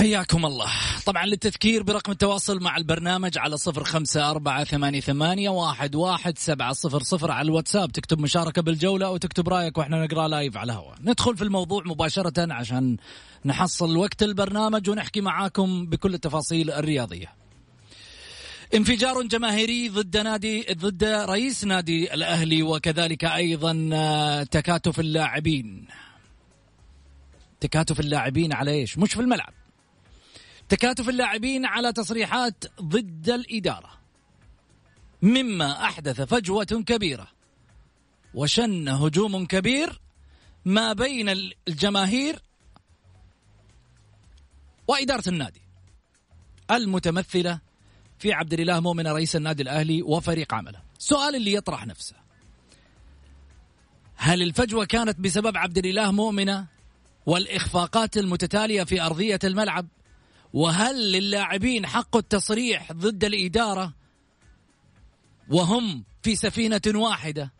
حياكم الله. طبعا للتذكير برقم التواصل مع البرنامج على صفر خمسة أربعة ثمانية, ثمانية واحد, واحد سبعة صفر صفر على الواتساب. تكتب مشاركة بالجولة أو تكتب رأيك وإحنا نقرأ لايف على الهواء. ندخل في الموضوع مباشرة عشان نحصل وقت البرنامج ونحكي معاكم بكل التفاصيل الرياضية. انفجار جماهيري ضد نادي ضد رئيس نادي الأهلي وكذلك أيضا آه، تكاتف اللاعبين. تكاتف اللاعبين على إيش؟ مش في الملعب. تكاتف اللاعبين على تصريحات ضد الإدارة مما أحدث فجوة كبيرة وشن هجوم كبير ما بين الجماهير وإدارة النادي المتمثلة في عبد الإله مؤمن رئيس النادي الأهلي وفريق عمله. السؤال اللي يطرح نفسه هل الفجوة كانت بسبب عبد الإله مؤمنة والإخفاقات المتتالية في أرضية الملعب؟ وهل للاعبين حق التصريح ضد الإدارة وهم في سفينة واحدة؟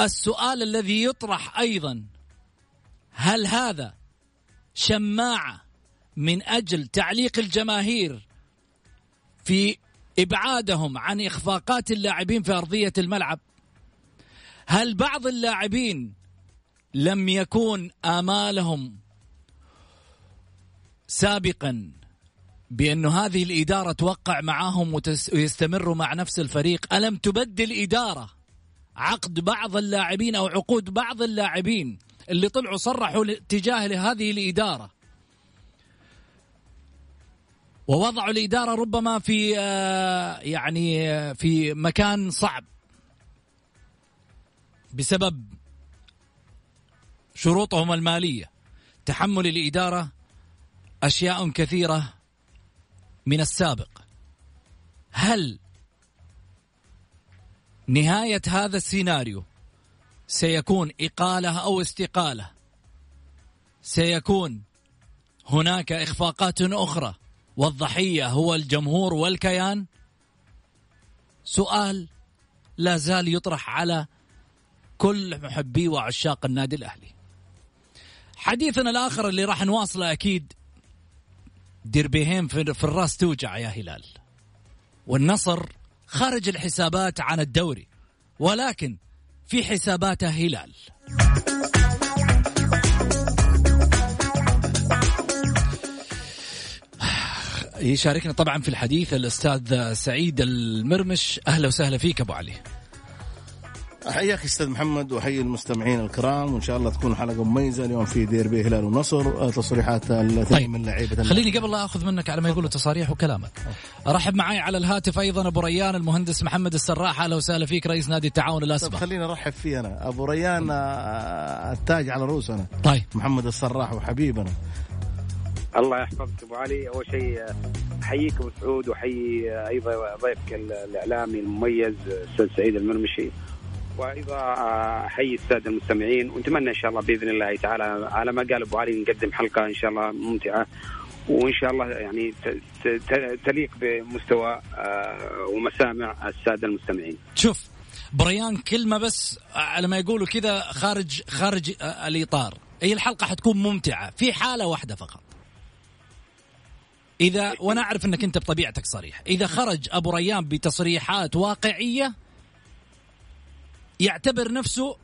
السؤال الذي يطرح أيضا هل هذا شماعة من أجل تعليق الجماهير في إبعادهم عن إخفاقات اللاعبين في أرضية الملعب هل بعض اللاعبين لم يكون آمالهم سابقا بأن هذه الإدارة توقع معهم ويستمروا مع نفس الفريق. ألم تبدل إدارة عقد بعض اللاعبين أو عقود بعض اللاعبين اللي طلعوا صرحوا تجاه هذه الإدارة؟ ووضعوا الإدارة ربما في آه، يعني آه، في مكان صعب بسبب شروطهم المالية. تحمل الإدارة أشياء كثيرة من السابق. هل نهاية هذا السيناريو سيكون إقالة أو استقالة؟ سيكون هناك إخفاقات أخرى والضحية هو الجمهور والكيان؟ سؤال لا زال يطرح على كل محبي وعشاق النادي الأهلي. حديثنا الآخر اللي راح نواصله أكيد ديربيهين في الراس توجع يا هلال. والنصر خارج الحسابات عن الدوري ولكن في حساباته هلال. يشاركنا طبعا في الحديث الأستاذ سعيد المرمش. أهلا وسهلا فيك أبو علي. احييك أستاذ محمد واحيي المستمعين الكرام وإن شاء الله تكون حلقة مميزة اليوم في ديربي هلال ونصر آه، تصريحات الاثنين طيب. من لعيبة خليني قبل لا أخذ منك على ما يقولوا تصاريح وكلامك. ارحب معي على الهاتف أيضا أبو ريان المهندس محمد السراح. أهلا وسهلا فيك رئيس نادي التعاون الاسبق طيب خليني أرحب فيه أنا. أبو ريان آه، التاج على رؤوسنا طيب. محمد السراح وحبيبنا الله يحفظك أبو علي. أول شيء أحييك أبو سعود وأحيي أيضا ضيفك الإعلامي المميز أستاذ سعيد المرمشي. وأيضا احيي السادة المستمعين ونتمنى إن شاء الله بإذن الله تعالى على ما قال أبو علي نقدم حلقة إن شاء الله ممتعة وإن شاء الله يعني تليق بمستوى آه، ومسامع السادة المستمعين. شوف بريان كلمة بس على ما يقولوا كذا خارج خارج آه، الإطار، هي الحلقة حتكون ممتعة في حالة واحدة فقط. إذا وأنا أعرف إنك أنت بطبيعتك صريح، إذا خرج أبو ريان بتصريحات واقعية يعتبر نفسه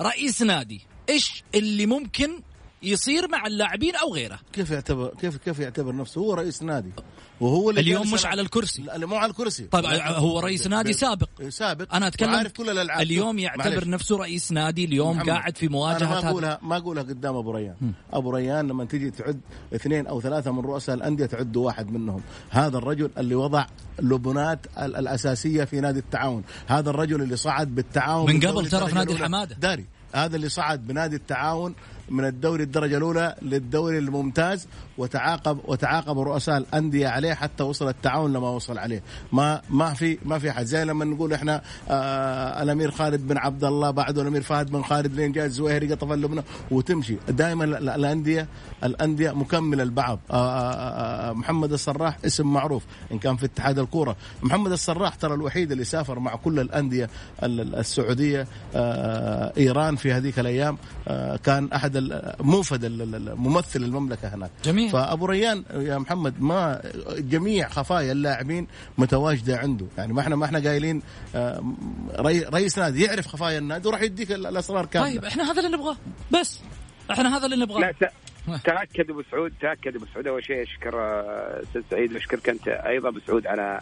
رئيس نادي، إيش اللي ممكن يصير مع اللاعبين أو غيره. كيف يعتبر كيف كيف يعتبر نفسه؟ هو رئيس نادي. وهو اللي اليوم مش على الكرسي. لا مو على الكرسي. طيب هو رئيس نادي سابق. سابق. أنا أتكلم عارف كل الألعاب. اليوم يعتبر معلش. نفسه رئيس نادي اليوم محمد. قاعد في مواجهه أنا ما اقولها ما أقولها قدام أبو ريان. م. أبو ريان لما تجي تعد اثنين أو ثلاثة من رؤساء الأندية تعد واحد منهم. هذا الرجل اللي وضع لبنات الأساسية في نادي التعاون. هذا الرجل اللي صعد بالتعاون من قبل ترى في نادي الحمادة. داري. هذا اللي صعد بنادي التعاون من الدوري الدرجة الأولى للدوري الممتاز وتعاقب وتعاقب رؤساء الأندية عليه حتى وصل التعاون لما وصل عليه. ما ما في ما في حد. زي لما نقول إحنا آه الأمير خالد بن عبد الله بعده الأمير فهد بن خالد لين جاء الزويري قطف اللبنه وتمشي. دائما الانديه الأندية مكملة لبعض آه آه, آه، محمد الصراح اسم معروف إن كان في اتحاد الكورة. محمد الصراح ترى الوحيد اللي سافر مع كل الأندية السعودية إيران في هذيك الأيام كان أحد موفد ممثل المملكة هناك. جميل. فأبو ريان يا محمد ما جميع خفايا اللاعبين متواجدة عنده. يعني ما إحنا ما إحنا قايلين آه، رئيس نادي يعرف خفايا النادي وراح يديك الأسرار كاملة. طيب إحنا هذا اللي نبغاه. بس إحنا هذا اللي نبغاه. لا تأكد أبو سعود تأكد أبو سعود. أول شيء أشكر أستاذ سعيد واشكرك أنت أيضا أبو سعود على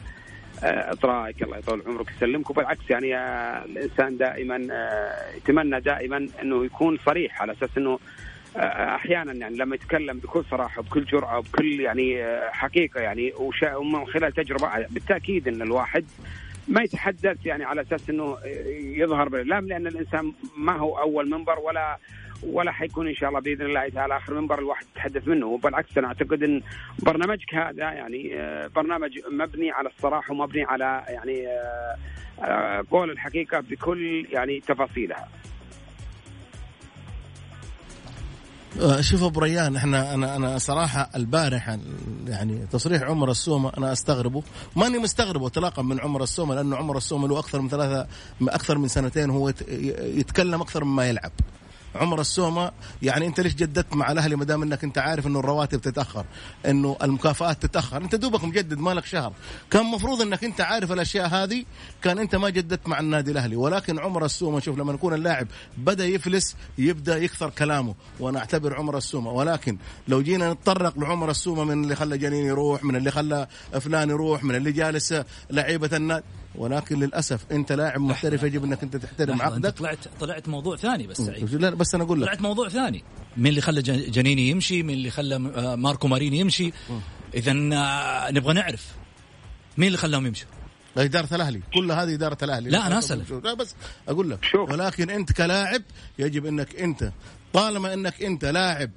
اطراءك الله يطول عمرك يسلمك. وبالعكس يعني آه، الإنسان دائما آه، يتمنى دائما إنه يكون صريح على أساس إنه آه، أحيانا يعني لما يتكلم بكل صراحة وبكل جرأة وبكل يعني حقيقة يعني ومن خلال تجربة بالتأكيد إن الواحد ما يتحدث يعني على أساس إنه يظهر بالإعلام لأن الإنسان ما هو أول منبر ولا ولا حيكون إن شاء الله بإذن الله تعالى آخر منبر الواحد يتحدث منه. وبالعكس أنا أعتقد إن برنامجك هذا يعني آه، برنامج مبني على الصراحة ومبني على يعني آه، آه، قول الحقيقة بكل يعني تفاصيلها. شوف أبو ريان إحنا أنا أنا صراحة البارح يعني تصريح عمر السومة أنا أستغربه. ماني مستغربه اطلاقا من عمر السومة لأنه عمر السومة له أكثر من ثلاثة أكثر من سنتين هو يتكلم أكثر مما يلعب. عمر السومة يعني أنت ليش جددت مع الأهلي ما دام أنك أنت عارف إنه الرواتب تتأخر إنه المكافآت تتأخر؟ أنت دوبك مجدد مالك شهر. كان مفروض إنك أنت عارف الأشياء هذه كان أنت ما جددت مع النادي الأهلي. ولكن عمر السومة شوف لما يكون اللاعب بدأ يفلس يبدأ يكثر كلامه. وأنا أعتبر عمر السومة. ولكن لو جينا نتطرق لعمر السومة من اللي خلى جنين يروح من اللي خلى فلان يروح من اللي جالس لعيبة النادي ولكن للأسف أنت لاعب محترف يجب أنك أنت تحترم عقدك. طلعت طلعت موضوع ثاني بس سعيد. لا بس أنا أقول لك. طلعت موضوع ثاني. مين اللي خلى جنيني يمشي؟ مين اللي خلى آه، ماركو ماريني يمشي؟ اذا آه، نبغى نعرف مين اللي خلاهم يمشوا. إدارة الأهلي. كل هذه إدارة الأهلي. لا أنا أسأل لا بس أقول لك. شوف. ولكن أنت كلاعب يجب أنك أنت طالما أنك أنت لاعب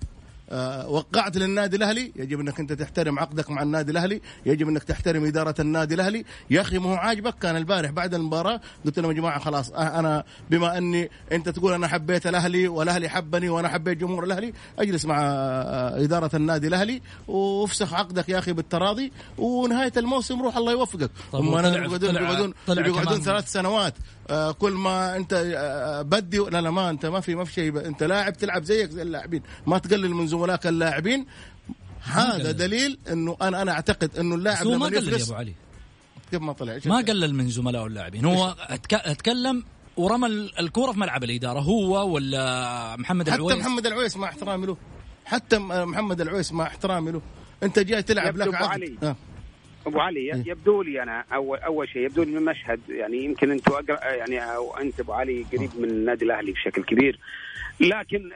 وقعت للنادي الأهلي. يجب أنك أنت تحترم عقدك مع النادي الأهلي. يجب أنك تحترم إدارة النادي الأهلي. يا أخي ما هو عاجبك؟ كان البارح بعد المباراة قلت لهم يا جماعة خلاص آه، أنا بما أني أنت تقول أنا حبيت الأهلي والأهلي حبني وأنا حبيت جمهور الأهلي أجلس مع آه، إدارة النادي الأهلي وافسخ عقدك يا أخي بالتراضي ونهاية الموسم روح الله يوفقك. هم يقعدون يقعدون يقعدون ثلاث سنوات. آه، كل ما انت آه، بدي لا لا ما انت ما في ما في شيء. انت لاعب تلعب زيك زي اللاعبين. ما تقلل من زملائك اللاعبين. هذا دليل إنه أنا أنا أعتقد إنه اللاعب لما ما قلل يا أبو علي. كيف ما طلع؟ ما قلل من زملائه اللاعبين. هو أتكلم ورمى الكورة في ملعب الإدارة. هو ولا محمد العويس؟ حتى محمد العويس مع احترامي له. حتى محمد العويس مع احترامي له. أنت جاي تلعب لك عقد. آه. أبو علي إيه. يبدو لي أنا اول أول شيء يبدو لي من المشهد يعني يمكن أنتم يعني أو أنت أبو علي قريب من النادي الأهلي بشكل كبير. لكن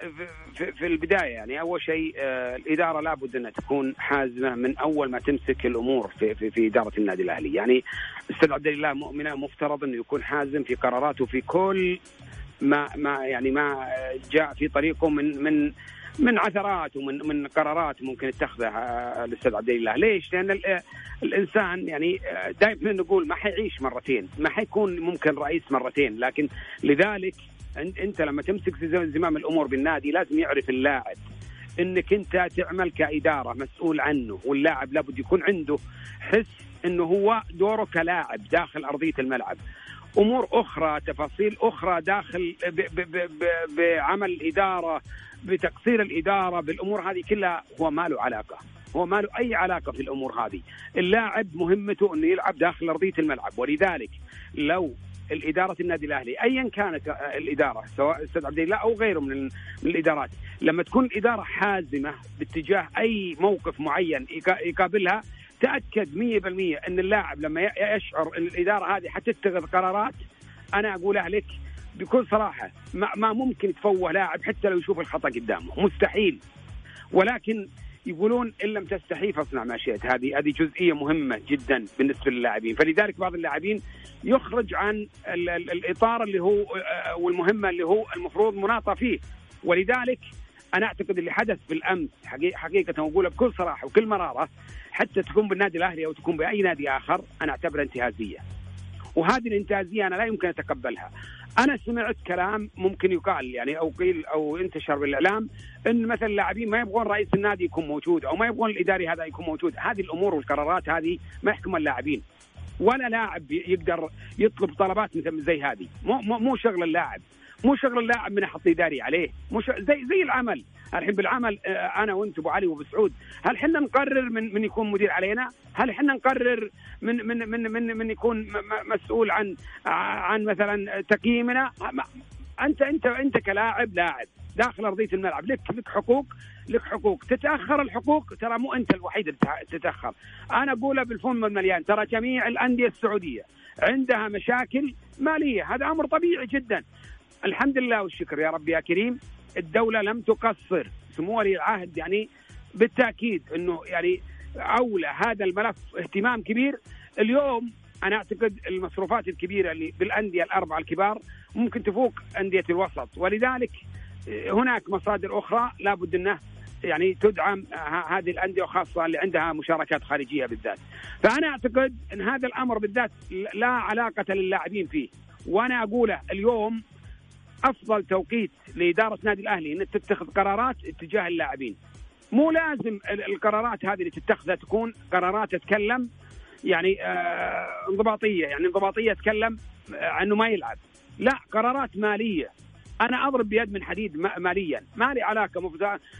في, في البداية يعني أول شيء آه الإدارة لابد أنها تكون حازمة من أول ما تمسك الأمور في في, في إدارة النادي الأهلي. يعني أستاذ عبد الله مؤمنه مفترض أنه يكون حازم في قراراته في كل ما ما يعني ما جاء في طريقه من من من عثرات ومن من قرارات ممكن يتخذها الأستاذ عبد الله، ليش؟ لأن الإنسان يعني دائما نقول ما حيعيش مرتين، ما حيكون ممكن رئيس مرتين، لكن لذلك أنت لما تمسك زمام الأمور بالنادي لازم يعرف اللاعب إنك أنت تعمل كإدارة مسؤول عنه واللاعب لابد يكون عنده حس إنه هو دوره كلاعب داخل أرضية الملعب. أمور أخرى تفاصيل أخرى داخل بعمل الاداره بتقصير الإدارة بالأمور هذه كلها هو ما له علاقة. هو ما له أي علاقة في الأمور هذه. اللاعب مهمته إنه يلعب داخل أرضية الملعب. ولذلك لو الإدارة النادي الأهلي ايا كانت الإدارة سواء أستاذ عبد الله أو غيره من, الإدارات لما تكون الإدارة حازمة باتجاه أي موقف معين يقابلها تأكد 100% إن اللاعب لما يشعر إن الإدارة هذه حتتخذ قرارات أنا أقولها لك بكل صراحة ما, ما ممكن يتفوه لاعب حتى لو يشوف الخطأ قدامه. مستحيل. ولكن يقولون إن لم تستحي فاصنع ما شئت. هذه هذه جزئية مهمة جدا بالنسبة للاعبين. فلذلك بعض اللاعبين يخرج عن ال ال الإطار اللي هو والمهمة اللي هو المفروض مناطة فيه. ولذلك أنا أعتقد اللي حدث بالأمس حقيقة واقولها بكل صراحة وكل مرارة حتى تكون بالنادي الأهلي أو تكون بأي نادي آخر أنا أعتبرها انتهازية. وهذه الانتهازية أنا لا يمكن أتقبلها. أنا سمعت كلام ممكن يقال يعني أو قيل أو انتشر بالإعلام إن مثلا اللاعبين ما يبغون رئيس النادي يكون موجود أو ما يبغون الإداري هذا يكون موجود، هذه الأمور والقرارات هذه ما يحكمها اللاعبين. ولا لاعب يقدر يطلب طلبات مثل زي هذه، مو مو, مو شغل اللاعب. مو شغل اللاعب من أحط اداري عليه. مو زي زي العمل. الحين بالعمل آه، أنا وأنت أبو علي وابو سعود هل حنا نقرر من من يكون مدير علينا؟ هل حنا نقرر من من من من, من يكون مسؤول عن عن مثلا تقييمنا؟ انت انت أنت كلاعب لاعب داخل أرضية الملعب لك لك حقوق لك حقوق. تتأخر الحقوق؟ ترى مو أنت الوحيد اللي تتأخر. أنا اقولها بالفم المليان ترى جميع الأندية السعودية عندها مشاكل مالية. هذا أمر طبيعي جدا. الحمد لله والشكر يا رب يا كريم. الدولة لم تقصر. سمو ولي العهد يعني بالتأكيد إنه يعني أولى هذا الملف اهتمام كبير. اليوم أنا أعتقد المصروفات الكبيرة اللي بالأندية الأربعة الكبار ممكن تفوق أندية الوسط. ولذلك هناك مصادر أخرى لابد انه يعني تدعم هذه الأندية وخاصة اللي عندها مشاركات خارجية بالذات. فأنا أعتقد إن هذا الأمر بالذات لا علاقة للاعبين فيه. وأنا أقوله اليوم أفضل توقيت لإدارة نادي الأهلي إن تتخذ قرارات اتجاه اللاعبين. مو لازم القرارات هذه اللي تتخذها تكون قرارات تتكلم يعني آه انضباطية يعني انضباطية تتكلم آه إنه ما يلعب. لا قرارات مالية. أنا أضرب بيد من حديد ماليا. ما لي علاقة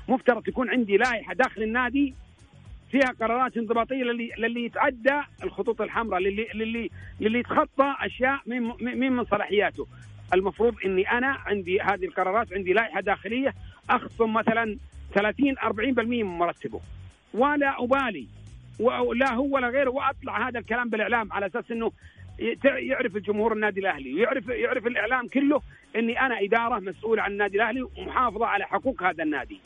مفترض تكون عندي لائحة داخل النادي فيها قرارات انضباطية للي للي يتعدى الخطوط الحمراء للي للي للي يتخطى أشياء من من صلاحياته. المفروض إني أنا عندي هذه القرارات عندي لائحة داخلية أخصم مثلا 30 40% من مرتبه ولا أبالي ولا هو ولا غيره وأطلع هذا الكلام بالإعلام على أساس إنه يعرف الجمهور النادي الأهلي ويعرف يعرف الإعلام كله إني أنا إدارة مسؤوله عن النادي الأهلي ومحافظة على حقوق هذا النادي.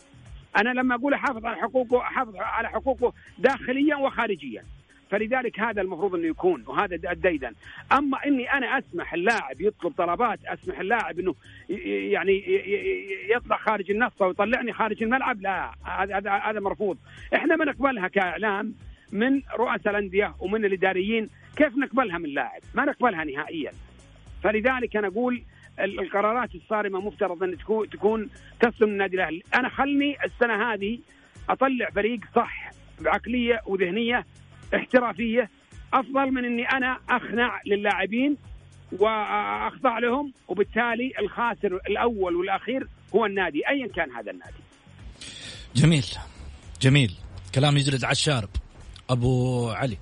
أنا لما أقول احافظ على حقوقه احافظ على حقوقه داخليا وخارجيا. فلذلك هذا المفروض إنه يكون وهذا الديدن أما إني أنا أسمح اللاعب يطلب طلبات أسمح اللاعب إنه يعني يطلع خارج النص ويطلعني خارج الملعب لا هذا هذا مرفوض. إحنا ما نقبلها كإعلام من رؤساء الأندية ومن الإداريين كيف نقبلها من لاعب؟ ما نقبلها نهائيا. فلذلك أنا أقول القرارات الصارمة مفترض أن تكون تكون تصل من النادي الأهلي. أنا خلني السنة هذه أطلع فريق صح بعقلية وذهنية احترافية. أفضل من إني أنا أخنع للاعبين وأخضع لهم وبالتالي الخاسر الأول والأخير هو النادي ايا كان هذا النادي. جميل. جميل. كلام يجلد على الشارب. أبو علي.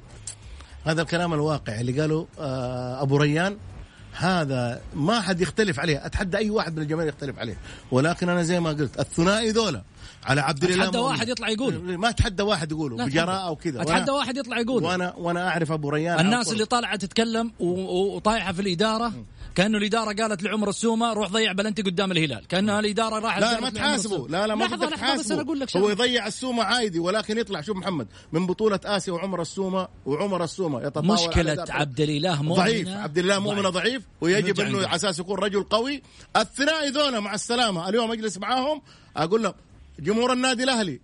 هذا الكلام الواقع اللي قاله آه، أبو ريان. هذا ما حد يختلف عليه. أتحدى أي واحد من الجماهير يختلف عليه. ولكن أنا زي ما قلت الثنائي ذولا. على عبد الله أتحدى واحد يطلع يقول. ما أتحدى واحد يقوله بجراءة وكذا أتحدى واحد يطلع يقول. وأنا وأنا أعرف أبو ريان الناس اللي طالعة تتكلم وطايحة في الإدارة كأنه الإدارة قالت لعمر السومة روح ضيع بلنتي قدام الهلال. كانها الإدارة راحت لا ما تحاسبه لا لا ما لحظة لحظة بس أنا أقول لك هو يضيع السومة عادي ولكن يطلع. شوف محمد من بطولة آسيا وعمر السومة وعمر السومة يتطاول مشكلة عبد الإله مؤمنه ضعيف. عبد الإله مؤمنه ضعيف. ويجب إنه على أساس يكون رجل قوي. الثنائي ذولا مع السلامة. اليوم أجلس معاهم أقول لهم جمهور النادي الأهلي.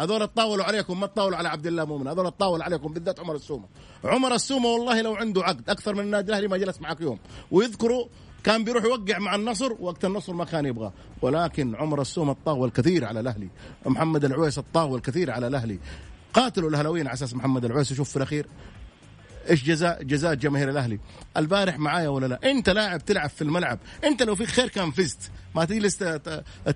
هذول تطاولوا عليكم ما تطاولوا على عبد الله مؤمن. هذول تطاولوا عليكم بالذات عمر السومة. عمر السومة والله لو عنده عقد أكثر من النادي الأهلي ما جلس معك يوم. ويذكروا كان بيروح يوقع مع النصر وقت النصر ما كان يبغاه ولكن عمر السومة الطاول كثير على الأهلي. محمد العويس الطاول كثير على الأهلي. قاتلوا الأهلاويين على أساس محمد العويس وشوف في الأخير إيش جزاء جزاء جماهير الأهلي. البارح معايا ولا لا؟ أنت لاعب تلعب في الملعب. أنت لو في خير كان فزت. ما تجلس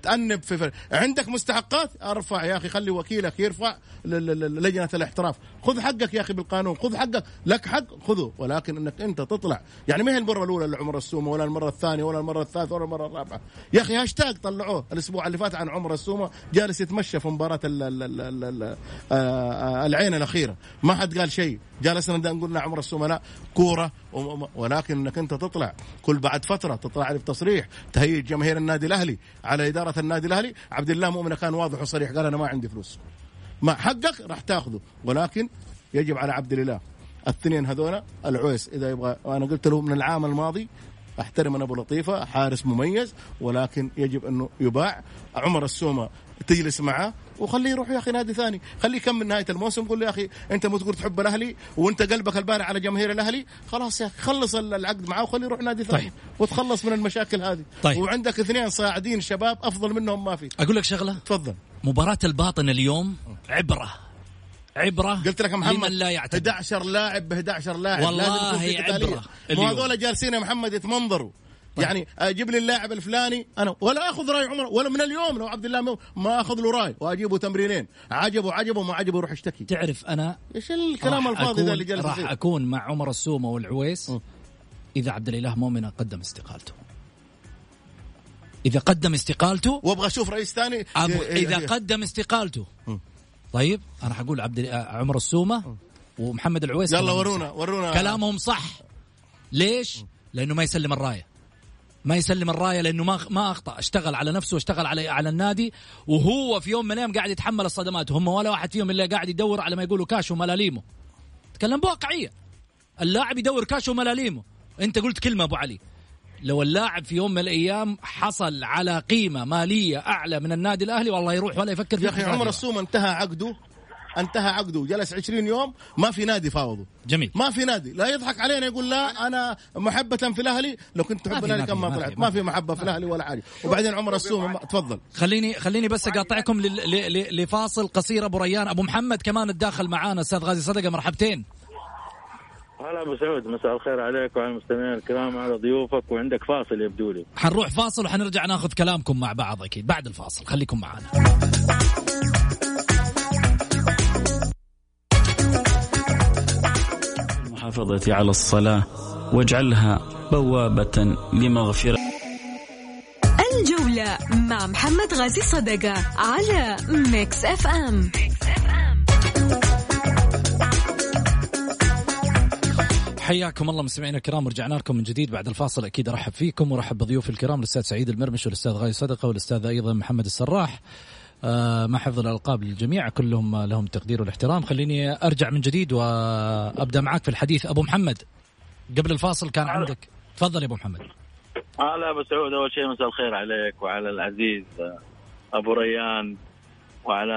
تأنب في فرق. عندك مستحقات؟ ارفع يا أخي خلي وكيلك يرفع لجنة الاحتراف. خذ حقك يا أخي بالقانون خذ حقك. لك حق خذه. ولكن إنك أنت تطلع. يعني ما هي المرة الأولى لعمر السومة ولا المرة الثانية ولا المرة الثالثة ولا المرة الرابعة. يا أخي هاشتاج طلعوه. الأسبوع اللي فات عن عمر السومة جالس يتمشى في مباراة آه، العين الأخيرة. ما حد قال شيء. جالسنا نقول عمر السومة لا. كورة ولكن إنك أنت تطلع. كل بعد فترة تطلع لي تصريح. تهيج جماهير النادي الأهلي على إدارة النادي الأهلي. عبد الله مؤمن كان واضح وصريح قال أنا ما عندي فلوس. ما حقك راح تاخذه. ولكن يجب على عبد الاله الاثنين هذولا العويس إذا يبغى أنا قلت له من العام الماضي أحترم أنا أبو لطيفة حارس مميز ولكن يجب أنه يباع. عمر السومة تجلس معاه وخليه يروح يا أخي نادي ثاني. خليه يكمل نهاية الموسم قول له يا أخي أنت مو تقول تحب الأهلي وأنت قلبك البارح على جماهير الأهلي. خلاص يا أخي خلص العقد معاه وخليه يروح نادي ثاني. طيب. وتخلص من المشاكل هذه. طيب. وعندك اثنين صاعدين شباب أفضل منهم ما في. أقول لك شغلة؟ تفضل. مباراة الباطن اليوم عبرة. عبرة قلت لك محمد لمن لا يعتبر 11 لاعب ب 11 لاعب. والله لازم قتالية. مو. هذول جالسين يا محمد يتمنظروا. يعني أجيب لي اللاعب الفلاني أنا ولا أخذ رأي عمر ولا من اليوم لو عبد الله ما أخذ له رأي وأجيبه تمرينين عجبه عجبه ما عجبه يروح يشتكي تعرف أنا إيش الكلام الفاضي ذا اللي جالس راح؟ أكون مع عمر السومة والعويس م. إذا عبد الإله مؤمن قدم استقالته إذا قدم استقالته وأبغى أشوف رئيس ثاني أبو إيه- إيه- إذا إيه. قدم استقالته م. طيب أنا حقول عبد عمر السومة ومحمد العويس يلا ورونا. ورونا كلامهم صح ليش؟ لأنه ما يسلم الراية ما يسلم الراية لأنه ما ما أخطأ. اشتغل على نفسه واشتغل على على النادي وهو في يوم من الأيام قاعد يتحمل الصدمات. هم ولا واحد فيهم إلا قاعد يدور على ما يقولوا كاش وملاليمه. تكلم بواقعية. اللاعب يدور كاش وملاليمه. أنت قلت كلمة أبو علي. لو اللاعب في يوم من الأيام حصل على قيمة مالية أعلى من النادي الأهلي والله يروح ولا يفكر في يا أخي عمر السومة انتهى عقده. انتهى عقده جلس 20 يوم ما في نادي فاوضه. جميل. ما في نادي. لا يضحك علينا يقول لا أنا محبة في الأهلي. لو كنت تحب الأهلي في- ما طلعت ما في محبة في الأهلي ولا حاجة وبعدين عمر السومه ما- تفضل. خليني خليني بس أقاطعكم لل- ل- ل- لفاصل قصير أبو ريان. أبو محمد كمان الداخل معانا. أستاذ غازي صدقة مرحبتين. هلا أبو سعود مساء الخير عليك وعلى المستمعين الكرام على ضيوفك وعندك فاصل يبدو لي. حنروح فاصل وحنرجع ناخذ كلامكم مع بعض أكيد. بعد الفاصل خليكم معانا. المحافظة على الصلاة واجعلها بوابة لمغفرة. الجولة مع محمد غازي صدقة على Mix FM حياكم الله مستمعينا الكرام ورجعنا لكم من جديد بعد الفاصل. أكيد أرحب فيكم وارحب بضيوفي الكرام الأستاذ سعيد المرمش والأستاذ غازي صدقة والأستاذ أيضا محمد السراح. مع حفظ الألقاب للجميع كلهم لهم التقدير والاحترام. خليني أرجع من جديد وأبدأ معك في الحديث. أبو محمد قبل الفاصل كان عندك. تفضل يا أبو محمد. هلا أبو سعود. أول شيء مساء الخير عليك وعلى العزيز أبو ريان وعلى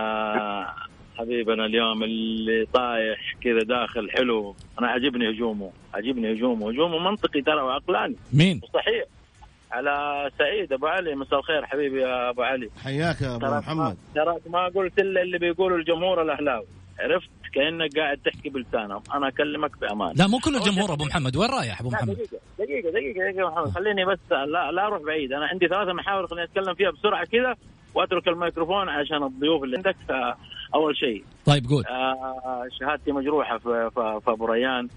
حبيبنا اليوم اللي طايح كذا داخل حلو. أنا عجبني هجومه. عجبني هجومه. هجومه منطقي ترى وعقلاني. مين؟ صحيح على سعيد أبو علي مساء الخير حبيبي يا أبو علي. حياك يا أبو محمد. تراك ما قلت إلا اللي بيقوله الجمهور الأهلاوي. عرفت؟ كأنك قاعد تحكي بلسانهم. أنا أكلمك بأمان. لا مو كل الجمهور أبو محمد. وين رايح أبو محمد؟ دقيقة دقيقة دقيقة دقيقة يا محمد. خليني بس لا لا أروح بعيد. أنا عندي ثلاثة محاور خليني أتكلم فيها بسرعة كذا وأترك الميكروفون عشان الضيوف اللي عندك. آه، أول شيء. طيب قول. آه، شهادتي مجروحة في في, ابو ريان.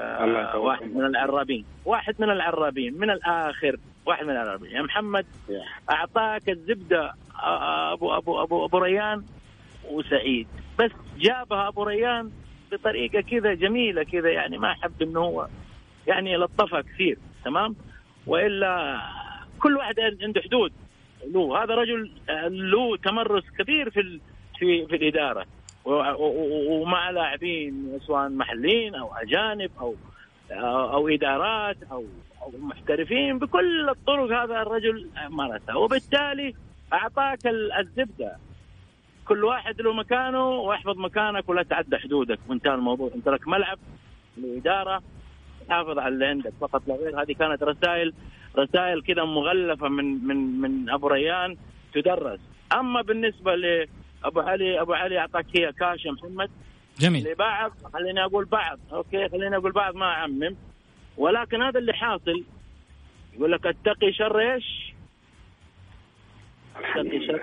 آه،. واحد من العرابين. واحد من العرابين. من الآخر. واحد من العرابين يا محمد أعطاك الزبدة آه، أبو أبو أبو أبو ريان وسعيد. بس جابها أبو ريان بطريقة كذا جميلة كذا يعني ما أحب إنه هو يعني لطفها كثير تمام؟ وإلا كل واحد عنده حدود. له هذا رجل له تمرس كبير في ال- في في الإدارة. ومع لاعبين سواء محليين أو أجانب أو أو إدارات أو محترفين بكل الطرق هذا الرجل مارسها وبالتالي أعطاك ال- الزبدة. كل واحد له مكانه واحفظ مكانك ولا تعدى حدودك. وانتهى الموضوع انت لك ملعب الاداره حافظ على اللي عندك. فقط لا غير هذه كانت رسائل رسائل كذا مغلفة من من من أبو ريان تدرس. أما بالنسبة لابو علي أبو علي أعطاك هي كاش يا محمد. جميل. لبعض خليني أقول بعض. أوكي خليني أقول بعض ما أعمم. ولكن هذا اللي حاصل. يقول لك اتقي شر إيش؟ اتقي شر.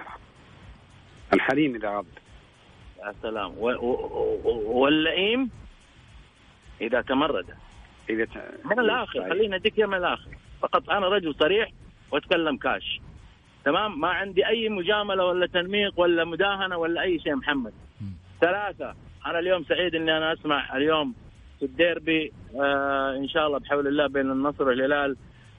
الحليم إذا غاب. يا سلام. و- و- و- واللئيم إذا تمرد. إذا ت- من الآخر خليني أديك من الآخر. فقط أنا رجل صريح وأتكلم كاش. تمام؟ ما عندي أي مجاملة ولا تنميق ولا مداهنة ولا أي شيء محمد. ثلاثة. أنا اليوم سعيد إني أنا أسمع اليوم في الديربي آه إن شاء الله بحول الله بين النصر والهلال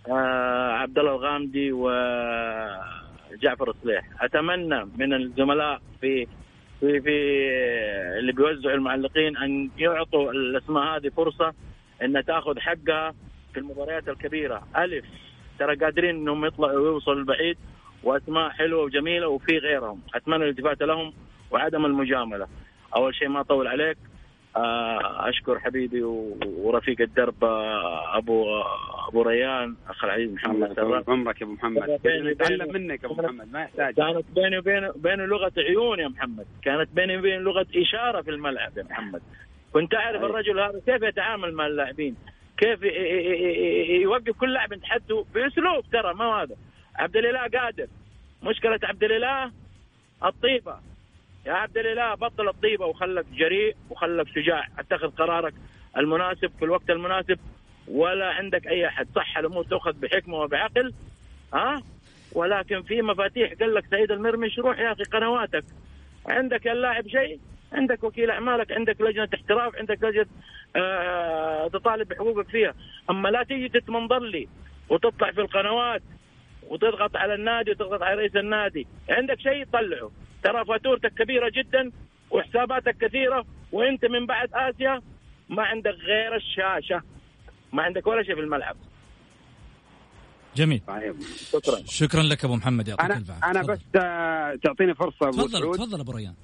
آه عبد الله الغامدي وجعفر الصليح. أتمنى من الزملاء في في في اللي بيوزعوا المعلقين أن يعطوا الأسماء هذه فرصة انها تأخذ حقها في المباريات الكبيرة. ألف ترى قادرين إنهم يطلعوا ويوصلوا البعيد وأسماء حلوة وجميلة وفي غيرهم. أتمنى الالتفات لهم وعدم المجاملة. أول شيء ما أطول عليك. آه، أشكر حبيبي ورفيق الدرب آه، أبو أبو ريان أخ العزيز محمد عمرك يا أبو محمد. نتعلم منك يا أبو محمد ما يحتاج. كانت بيني وبين بينه لغة عيون يا محمد. كانت بيني وبين لغة إشارة في الملعب يا محمد. كنت أعرف الرجل هذا كيف يتعامل مع اللاعبين؟ كيف يوقف كل لاعب تحته بأسلوب ترى ما هذا. عبد الإله قادر. مشكلة عبد الإله الطيبة. يا عبد الإله بطل الطيبة وخلك جريء وخلك شجاع. أتخذ قرارك المناسب في الوقت المناسب ولا عندك أي أحد. صح الأمور تؤخذ بحكمة وبعقل ها؟ ولكن في مفاتيح. قال لك سعيد المرمش روح يا أخي قنواتك. عندك اللاعب شيء؟ عندك وكيل أعمالك؟ عندك لجنة احتراف؟ عندك لجنة آه تطالب بحقوقك فيها. أما لا تيجي تتمنظر لي وتطلع في القنوات وتضغط على النادي وتضغط على رئيس النادي عندك شيء؟ طلعه. ترى فاتورتك كبيرة جدا وحساباتك كثيرة وأنت من بعد آسيا ما عندك غير الشاشة. ما عندك ولا شيء في الملعب. جميل. طيب، شكرا. شكرا لك أبو محمد يعطيك أنا العافية. أنا بس آه، تعطيني فرصة تفضل تفضل أبو ريان.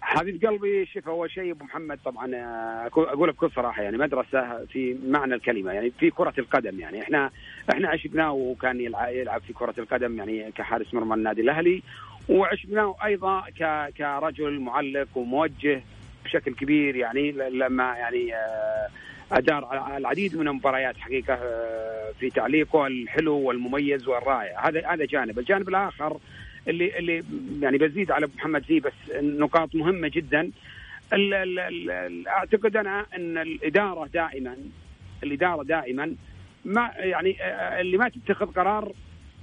حبيب قلبي شوف أول شيء أبو محمد طبعا آه، أقول بكل صراحة يعني مدرسة في معنى الكلمة يعني في كرة القدم يعني إحنا إحنا عشقناه وكان يلعب في كرة القدم يعني كحارس مرمى النادي الأهلي وعشقناه أيضا كرجل معلق وموجه بشكل كبير يعني لما يعني آه، أدار العديد من المباريات حقيقة آه، في تعليقه الحلو والمميز والرائع. هذا هذا جانب. الجانب الآخر اللي اللي يعني بزيد على محمد فيه بس نقاط مهمة جدا. أعتقد أنا أن الإدارة دائما الإدارة دائما ما يعني آه، اللي ما تتخذ قرار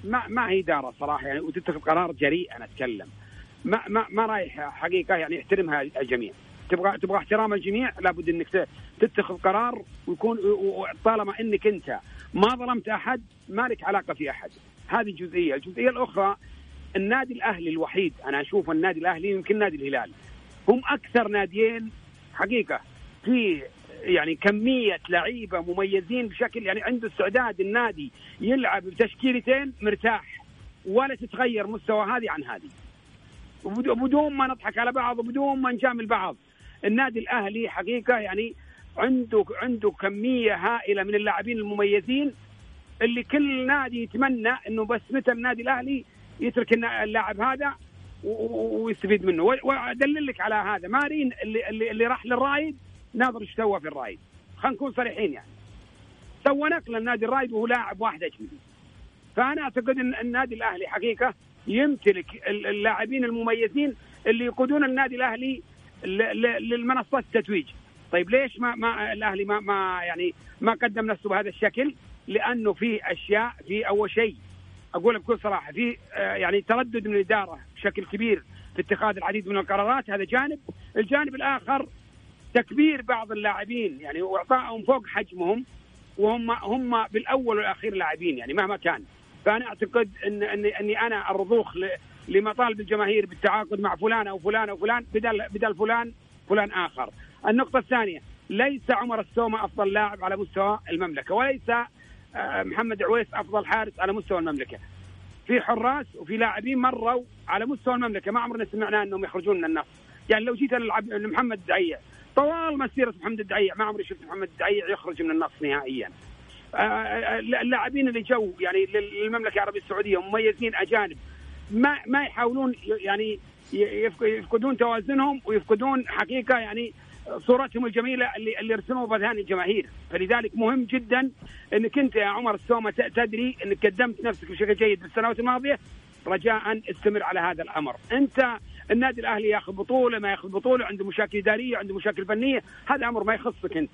ما ما هي إدارة صراحة يعني وتتخذ قرار جريء أنا أتكلم. ما ما ما رايح حقيقة يعني يحترمها الجميع. تبغى تبغى احترام الجميع لابد إنك تتخذ قرار ويكون طالما إنك أنت ما ظلمت أحد ما لك علاقة في أحد. هذه جزئيه الجزئية الأخرى النادي الأهلي الوحيد أنا أشوف النادي الأهلي يمكن نادي الهلال. هم أكثر ناديين حقيقة في يعني كمية لعيبة مميزين بشكل يعني عنده استعداد النادي يلعب بتشكيلتين مرتاح ولا تتغير مستوى هذه عن هذه. وبدون ما نضحك على بعض وبدون ما نجامل بعض. النادي الأهلي حقيقة يعني عنده عنده كمية هائلة من اللاعبين المميزين اللي كل نادي يتمنى إنه بس متى النادي الأهلي يترك اللاعب هذا ويستفيد منه. وادلل لك على هذا. مارين اللي اللي, اللي راح للرايد ناظر إيش سوى في الرايد خلينا نكون صريحين يعني. سوى نقل النادي الرايد وهو لاعب واحد أجنبي. فأنا أعتقد إن النادي الأهلي حقيقة يمتلك اللاعبين المميزين اللي يقودون النادي الأهلي للمنصات التتويج. طيب ليش ما ما الأهلي ما ما يعني ما قدم نفسه بهذا الشكل؟ لأنه في أشياء في أول شيء أقول بكل صراحة في آه، يعني تردد من الإدارة بشكل كبير في اتخاذ العديد من القرارات. هذا جانب. الجانب الآخر تكبير بعض اللاعبين يعني وإعطائهم فوق حجمهم وهم هم بالأول والأخير لاعبين يعني مهما كان فأنا أعتقد ان اني, أني أنا الرضوخ لمطالب الجماهير بالتعاقد مع فلان أو فلان أو فلان بدل بدل فلان فلان آخر. النقطة الثانية ليس عمر السومة أفضل لاعب على مستوى المملكة وليس آه، محمد عويس أفضل حارس على مستوى المملكة. في حراس وفي لاعبين مروا على مستوى المملكة ما عمرنا سمعنا إنهم يخرجون من النص. يعني لو جيت لمحمد الدعيع طوال مسيرة محمد الدعيع. ما عمري شفت محمد الدعيع يخرج من النص نهائيا. آه، آه، اللاعبين اللي جو يعني للمملكة العربية السعودية مميزين أجانب. ما ما يحاولون يعني يفقدون توازنهم ويفقدون حقيقة يعني صورتهم الجميلة اللي اللي رسموها بأذهان الجماهير، فلذلك مهم جدا إنك أنت يا عمر السومة تدري إنك قدمت نفسك بشكل جيد بالسنوات الماضية. رجاء استمر على هذا الأمر، أنت النادي الأهلي ياخذ بطوله ما ياخذ بطوله عنده مشاكل إدارية عنده مشاكل فنية، هذا أمر ما يخصك أنت.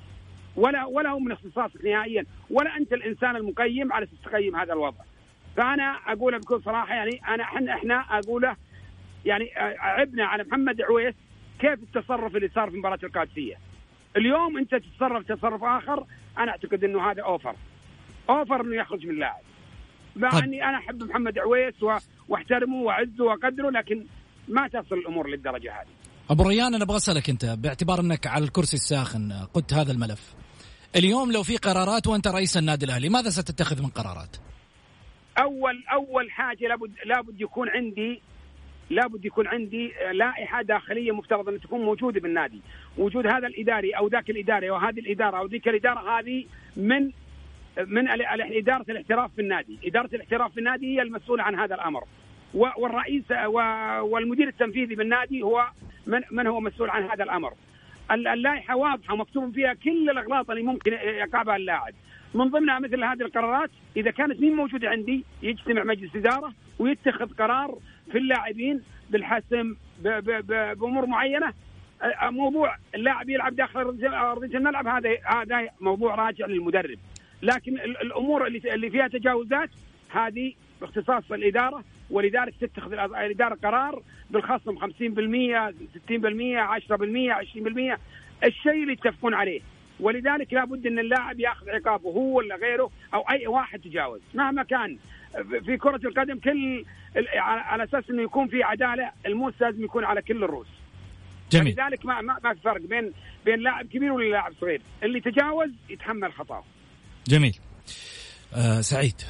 ولا ولا هو من اختصاصك نهائيا، ولا أنت الإنسان المقيم على تقيم هذا الوضع. فأنا اقولها بكل صراحة يعني أنا إحنا إحنا أقوله يعني عبنا على محمد عويس كيف التصرف اللي صار في مباراة القادسية. اليوم أنت تتصرف تصرف آخر أنا أعتقد إنه هذا أوفر. أوفر إنه يخرج من اللاعب. مع طيب. إني أنا أحب محمد عويس واحترمه وأعزه وأقدره لكن ما تصل الأمور للدرجة هذه. أبو ريان أنا أبغى أسألك أنت باعتبار أنك على الكرسي الساخن قدت هذا الملف. اليوم لو في قرارات وأنت رئيس النادي الأهلي ماذا ستتخذ من قرارات؟ أول أول حاجة لابد لابد يكون عندي لابد يكون عندي لائحة داخلية مفترض أن تكون موجودة بالنادي، وجود هذا الإداري أو ذاك الإداري أو هذه الإدارة أو ذيك الإدارة هذه من من إدارة الاحتراف في النادي، إدارة الاحتراف في النادي هي المسؤولة عن هذا الأمر. والرئيس والمدير التنفيذي بالنادي هو من من هو مسؤول عن هذا الأمر. اللائحة واضحة ومكتوب فيها كل الأغلاط اللي ممكن يقع بها اللاعب. من ضمنها مثل هذه القرارات إذا كانت مين موجودة عندي يجتمع مجلس إدارة ويتخذ قرار في اللاعبين بالحسم بأمور معينة موضوع اللاعب يلعب داخل ارضيه الملعب هذا هذا موضوع راجع للمدرب لكن الأمور اللي فيها تجاوزات هذه باختصاص الإدارة ولذلك تتخذ الاداره قرار بالخصم 50% 60% 10% 20% الشيء اللي يتفقون عليه. ولذلك لابد أن اللاعب يأخذ عقابه هو ولا غيره أو أي واحد تجاوز. مهما كان في كرة القدم كل على أساس إنه يكون في عدالة الموس لازم يكون على كل الروس. جميل. لذلك ما ما, ما في فرق بين بين لاعب كبير ولا لاعب صغير. اللي تجاوز يتحمل خطأه. جميل. آه سعيد.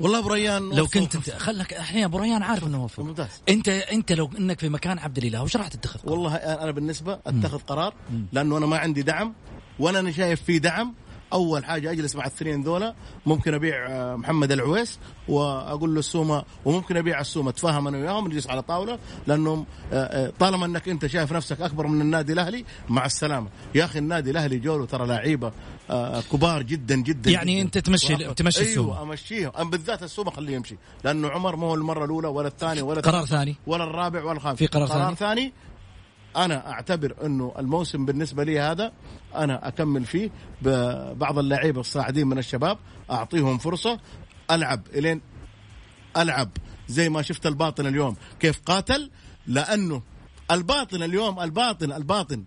والله بريان لو كنت انت خلك الحين أبو ريان عارف إنه وفق ممتاز. انت أنت لو إنك في مكان عبد الإله وش راح تتخذ؟ والله أنا بالنسبة أتخذ قرار لأنه أنا ما عندي دعم ولا أنا شايف في دعم أول حاجة أجلس مع الاثنين ذولا ممكن أبيع آه، محمد العويس وأقول له السومة وممكن أبيع السومة. اتفاهم أنا وياهم نجلس على طاولة لأنهم آه، آه، طالما أنك أنت شايف نفسك أكبر من النادي الأهلي مع السلامة. يا أخي النادي الأهلي جوله ترى لعيبة كبار جدا جدا يعني جداً. أنت تمشي تمشي السومة. أيوه أمشيهم. بالذات السومة خليه يمشي لأنه عمر ما هو المرة الأولى ولا الثانية ولا قرار ثاني. ولا الرابع ولا الخامس. في قرار, قرار ثاني, ثاني أنا أعتبر أنه الموسم بالنسبة لي هذا أنا أكمل فيه ببعض اللعيبة الصاعدين من الشباب أعطيهم فرصة ألعب إلين ألعب زي ما شفت الباطن اليوم. كيف قاتل؟ لأنه الباطن اليوم الباطن الباطن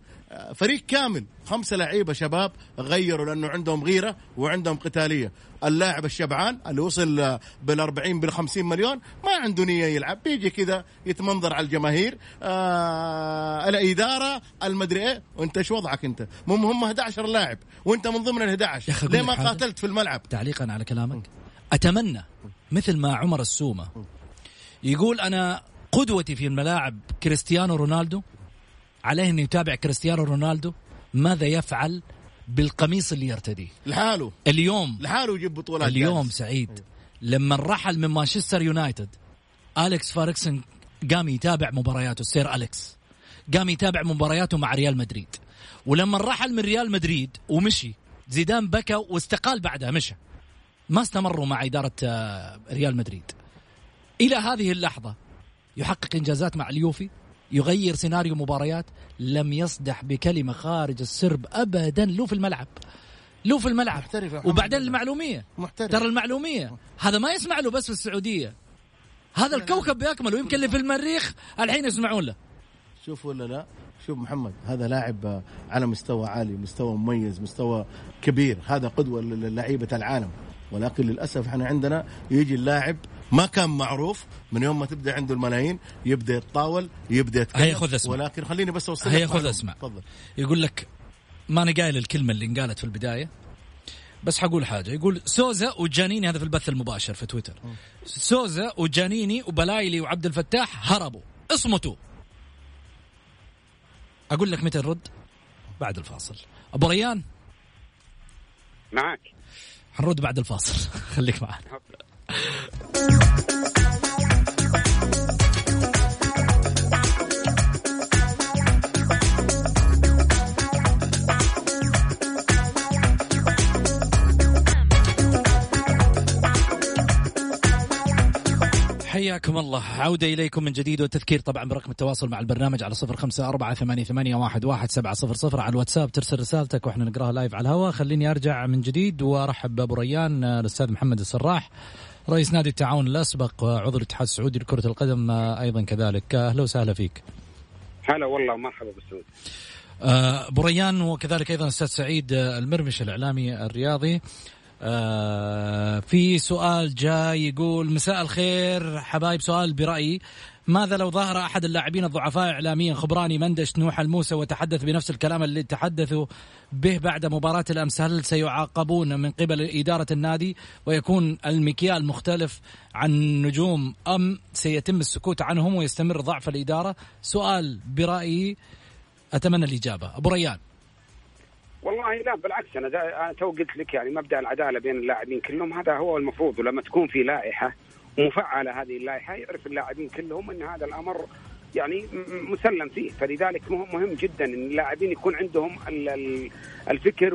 فريق كامل خمسة لعيبة شباب غيروا لأنه عندهم غيرة وعندهم قتالية. اللاعب الشبعان اللي وصل بالأربعين بالخمسين مليون ما عنده نية يلعب. بيجي كذا يتمنظر على الجماهير آه الإدارة المدري إيه. وأنت إيش وضعك أنت؟ هم هم 11 لاعب وأنت من ضمن ال 11 ليه ما قاتلت في الملعب؟ تعليقا على كلامك. أتمنى مثل ما عمر السومة يقول أنا قدوتي في الملاعب كريستيانو رونالدو عليه إنه يتابع كريستيانو رونالدو ماذا يفعل بالقميص اللي يرتديه؟ لحاله. اليوم. لحاله يجيب بطولات اليوم جالس. سعيد. لما رحل من مانشستر يونايتد أليكس فيرغسون قام يتابع مبارياته السير أليكس. قام يتابع مبارياته مع ريال مدريد. ولما رحل من ريال مدريد ومشي زيدان بكى واستقال بعدها مشى. ما استمروا مع إدارة آه، ريال مدريد. إلى هذه اللحظة يحقق إنجازات مع اليوفي؟ يغير سيناريو مباريات لم يصدح بكلمة خارج السرب ابدا. له في الملعب له في الملعب. محترف وبعدين المعلومية. محترف. ترى المعلومية. هذا ما يسمع له بس في السعودية. هذا الكوكب باكمله ويمكن اللي في المريخ الحين يسمعون له. شوف ولا لا؟ شوف محمد هذا لاعب على مستوى عالي مستوى مميز مستوى كبير. هذا قدوة للعيبة العالم. ولكن للأسف إحنا عندنا يجي اللاعب ما كان معروف من يوم ما تبدأ عنده الملايين يبدأ يتطاول يبدأ يتكلم ولكن خليني بس اوصل هيا خذ أسمع. تفضل. يقول لك ما أنا قايل الكلمة اللي انقالت في البداية بس حقول حاجة. يقول سوزا وجانيني هذا في البث المباشر في تويتر. سوزا وجانيني وبلايلي وعبد الفتاح هربوا. اصمتوا. أقول لك متى نرد؟ بعد الفاصل. أبو ريان؟ معك. حنرد بعد الفاصل. خليك معنا. حياكم الله. عودة إليكم من جديد والتذكير طبعا برقم التواصل مع البرنامج على صفر خمسة أربعة ثمانية, ثمانية واحد, واحد سبعة صفر صفر على الواتساب. ترسل رسالتك وإحنا نقراها لايف على الهواء. خليني أرجع من جديد. وأرحب بأبو ريان الأستاذ محمد السراح. رئيس نادي التعاون الأسبق وعضو الاتحاد السعودي لكرة القدم أيضا كذلك أهلا وسهلا فيك. هلا والله مرحبا بالسعود. أبو ريان وكذلك أيضا الاستاذ سعيد المرمش الإعلامي الرياضي آه في سؤال جاي يقول مساء الخير حبايب سؤال برأيي ماذا لو ظهر أحد اللاعبين الضعفاء إعلاميا خبراني مندش نوح الموسى وتحدث بنفس الكلام اللي تحدثوا به بعد مباراة الأمس؟ هل سيعاقبون من قبل إدارة النادي ويكون المكيال مختلف عن النجوم أم سيتم السكوت عنهم ويستمر ضعف الإدارة؟ سؤال برأيي أتمنى الإجابة. أبو ريان. والله لا بالعكس أنا أنا تو قلت لك يعني مبدأ العدالة بين اللاعبين كلهم هذا هو المفروض ولما تكون في لائحة مفعلة هذه اللائحة يعرف اللاعبين كلهم إن هذا الأمر يعني مسلم فيه. فلذلك مهم جدا إن اللاعبين يكون عندهم الفكر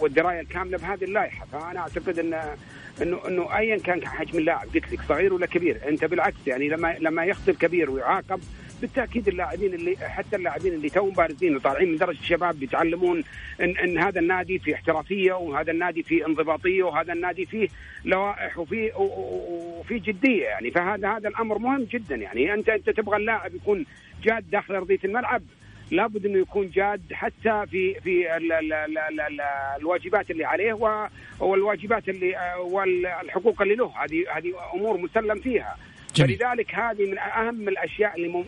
والدراية الكاملة بهذه اللائحة. فأنا أعتقد ان انه إنه ايا كان حجم اللاعب قلت لك صغير ولا كبير أنت بالعكس يعني لما لما يخطي الكبير ويعاقب بالتأكيد اللاعبين اللي حتى اللاعبين اللي توهم بارزين وطالعين من درجة الشباب بيتعلمون ان إن هذا النادي في احترافية وهذا النادي في انضباطية وهذا النادي فيه لوائح وفي وفي جدية يعني. فهذا هذا الأمر مهم جدا يعني. انت أنت تبغى اللاعب يكون جاد داخل أرضية الملعب. لابد إنه يكون جاد حتى في في ال ال ال ال ال الواجبات اللي عليه والواجبات اللي والحقوق اللي له. هذه هذه أمور مسلم فيها. جميل. فلذلك هذه من أهم الأشياء اللي مم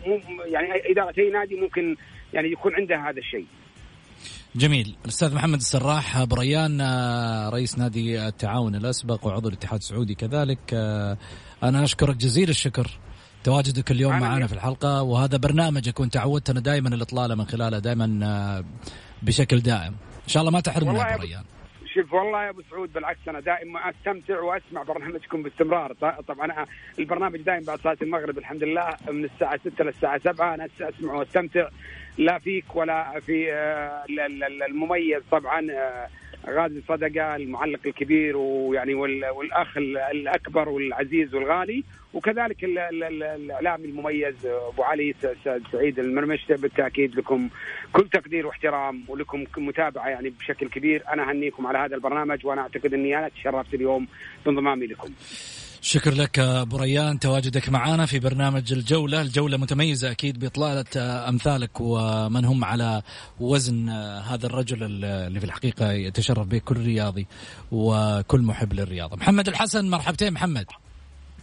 يعني اداره أي نادي ممكن يعني يكون عندها هذا الشيء. جميل. الأستاذ محمد السراح بريان آه، رئيس نادي التعاون الأسبق وعضو الاتحاد السعودي كذلك. آه، أنا أشكرك جزيل الشكر. تواجدك اليوم معنا في الحلقة وهذا برنامجك وانت عودتنا دائما الإطلالة من خلاله دائما آه، بشكل دائم. إن شاء الله ما تحرمنا يا بريان. شوف والله يا أبو سعود بالعكس أنا دائما أستمتع وأسمع برنامجكم باستمرار. طبعا البرنامج دائما بعد صلاة المغرب الحمد لله من الساعة 6 للساعه 7 أنا أسمع وأستمتع لا فيك ولا في آه، المميز طبعا آه، غازي صدقة المعلق الكبير ويعني والأخ الأكبر والعزيز والغالي وكذلك الإعلامي المميز أبو علي سعيد المرمش بالتأكيد لكم كل تقدير واحترام ولكم متابعة يعني بشكل كبير أنا أهنيكم على هذا البرنامج وأنا أعتقد إني أنا تشرفت اليوم بانضمامي لكم. شكر لك أبو ريان تواجدك معنا في برنامج الجولة، الجولة متميزة أكيد بإطلالة أمثالك ومن هم على وزن هذا الرجل اللي في الحقيقة يتشرف به كل رياضي وكل محب للرياضة. محمد الحسن مرحبتين محمد.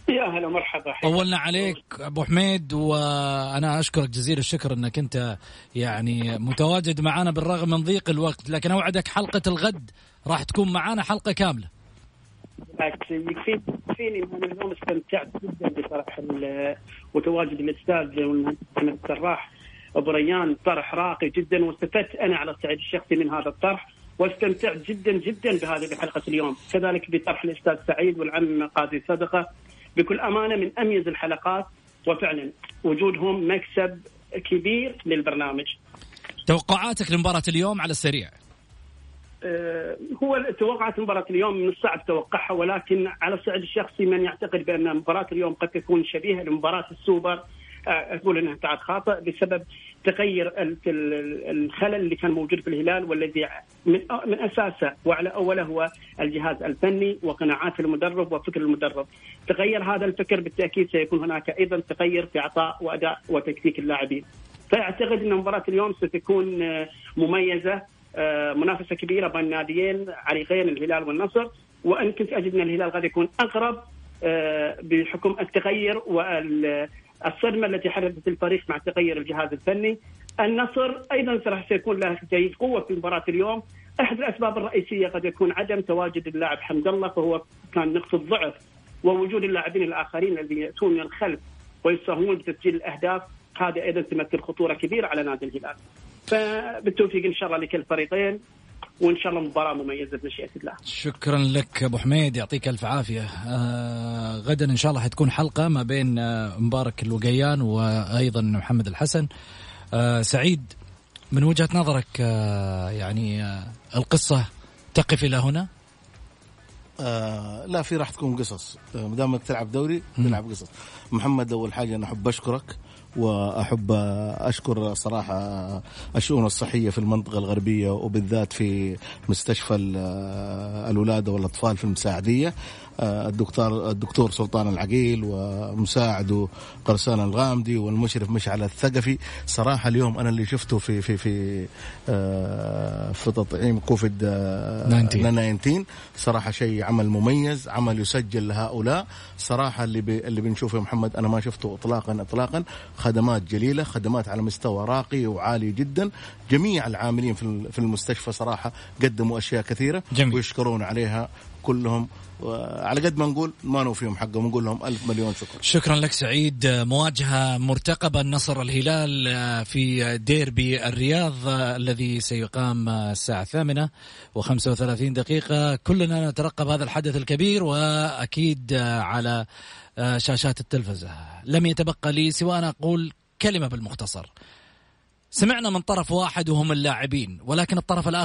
يا هلا مرحبا طولنا عليك أبو حميد وأنا أشكرك جزيل الشكر أنك أنت يعني متواجد معنا بالرغم من ضيق الوقت لكن أوعدك حلقة الغد راح تكون معنا حلقة كاملة بالعكس يكفيني يكفيني أنا اليوم استمتعت جدا بصراحه وتواجد الاستاذ محمد السراح أبو ريان طرح راقي جدا واستفدت أنا على الصعيد الشخصي من هذا الطرح واستمتعت جدا جدا بهذه الحلقة اليوم. كذلك بطرح الأستاذ سعيد والعم قاضي صدقة. بكل أمانة من أميز الحلقات وفعلا وجودهم مكسب كبير للبرنامج. توقعاتك لمباراة اليوم على السريع. هو توقعات مباراة اليوم من الصعب توقعها ولكن على الصعيد الشخصي من يعتقد بأن مباراة اليوم قد تكون شبيهة لمباراة السوبر آه، أقول إنها تعد خاطئ بسبب تغير الخلل اللي كان موجود في الهلال والذي من من أساسه وعلى أوله هو الجهاز الفني وقناعات المدرب وفكر المدرب. تغير هذا الفكر بالتأكيد سيكون هناك أيضا تغير في اعطاء وأداء وتكتيك اللاعبين. فأعتقد إن مباراة اليوم ستكون آه، مميزة آه، منافسة كبيرة بين ناديين عريقين الهلال والنصر وإن كنت أجد أن الهلال قد يكون أقرب آه، بحكم التغير والصدمة التي حدثت الفريق مع تغير الجهاز الفني. النصر أيضا راح سيكون له جيد قوة في مباراة اليوم. أحد الأسباب الرئيسية قد يكون عدم تواجد اللاعب حمد الله فهو كان نقطه ضعف ووجود اللاعبين الآخرين الذين يأتون من الخلف ويساهمون بتسجيل الأهداف. هذا أيضا تمثل خطورة كبيرة على نادي الهلال. فبالتوفيق إن شاء الله لكل الفريقين وإن شاء الله مباراة مميزة بمشيئة الله. شكرا لك أبو حميد يعطيك ألف عافية. آه غدا إن شاء الله حتكون حلقة ما بين آه مبارك الوقيان وأيضا محمد الحسن. آه سعيد من وجهة نظرك آه يعني آه القصة تقف إلى هنا؟ آه لا في راح تكون قصص آه ما دام تلعب دوري تلعب قصص محمد أول حاجة أنا أحب أشكرك وأحب أشكر صراحة الشؤون الصحية في المنطقة الغربية وبالذات في مستشفى الولادة والأطفال في المساعدية. الدكتور الدكتور سلطان العقيل ومساعده قرصان الغامدي والمشرف مشعل الثقفي. صراحة اليوم أنا اللي شفته في في في في تطعيم كوفيد 19 صراحة شيء عمل مميز عمل يسجل لهؤلاء. صراحة اللي اللي بنشوفه يا محمد أنا ما شفته اطلاقا اطلاقا. خدمات جليلة خدمات على مستوى راقي وعالي جدا. جميع العاملين في المستشفى صراحة قدموا أشياء كثيرة جميل. ويشكرون عليها كلهم. على قد ما نقول ما نوفيهم حقهم نقول لهم ألف مليون شكر. شكرا لك سعيد. مواجهة مرتقبة النصر الهلال في ديربي الرياض الذي سيقام الساعة الثامنة وخمسة وثلاثين دقيقة. كلنا نترقب هذا الحدث الكبير وأكيد على شاشات التلفزة. لم يتبقى لي سوى أن أقول كلمة بالمختصر. سمعنا من طرف واحد وهم اللاعبين ولكن الطرف الآخر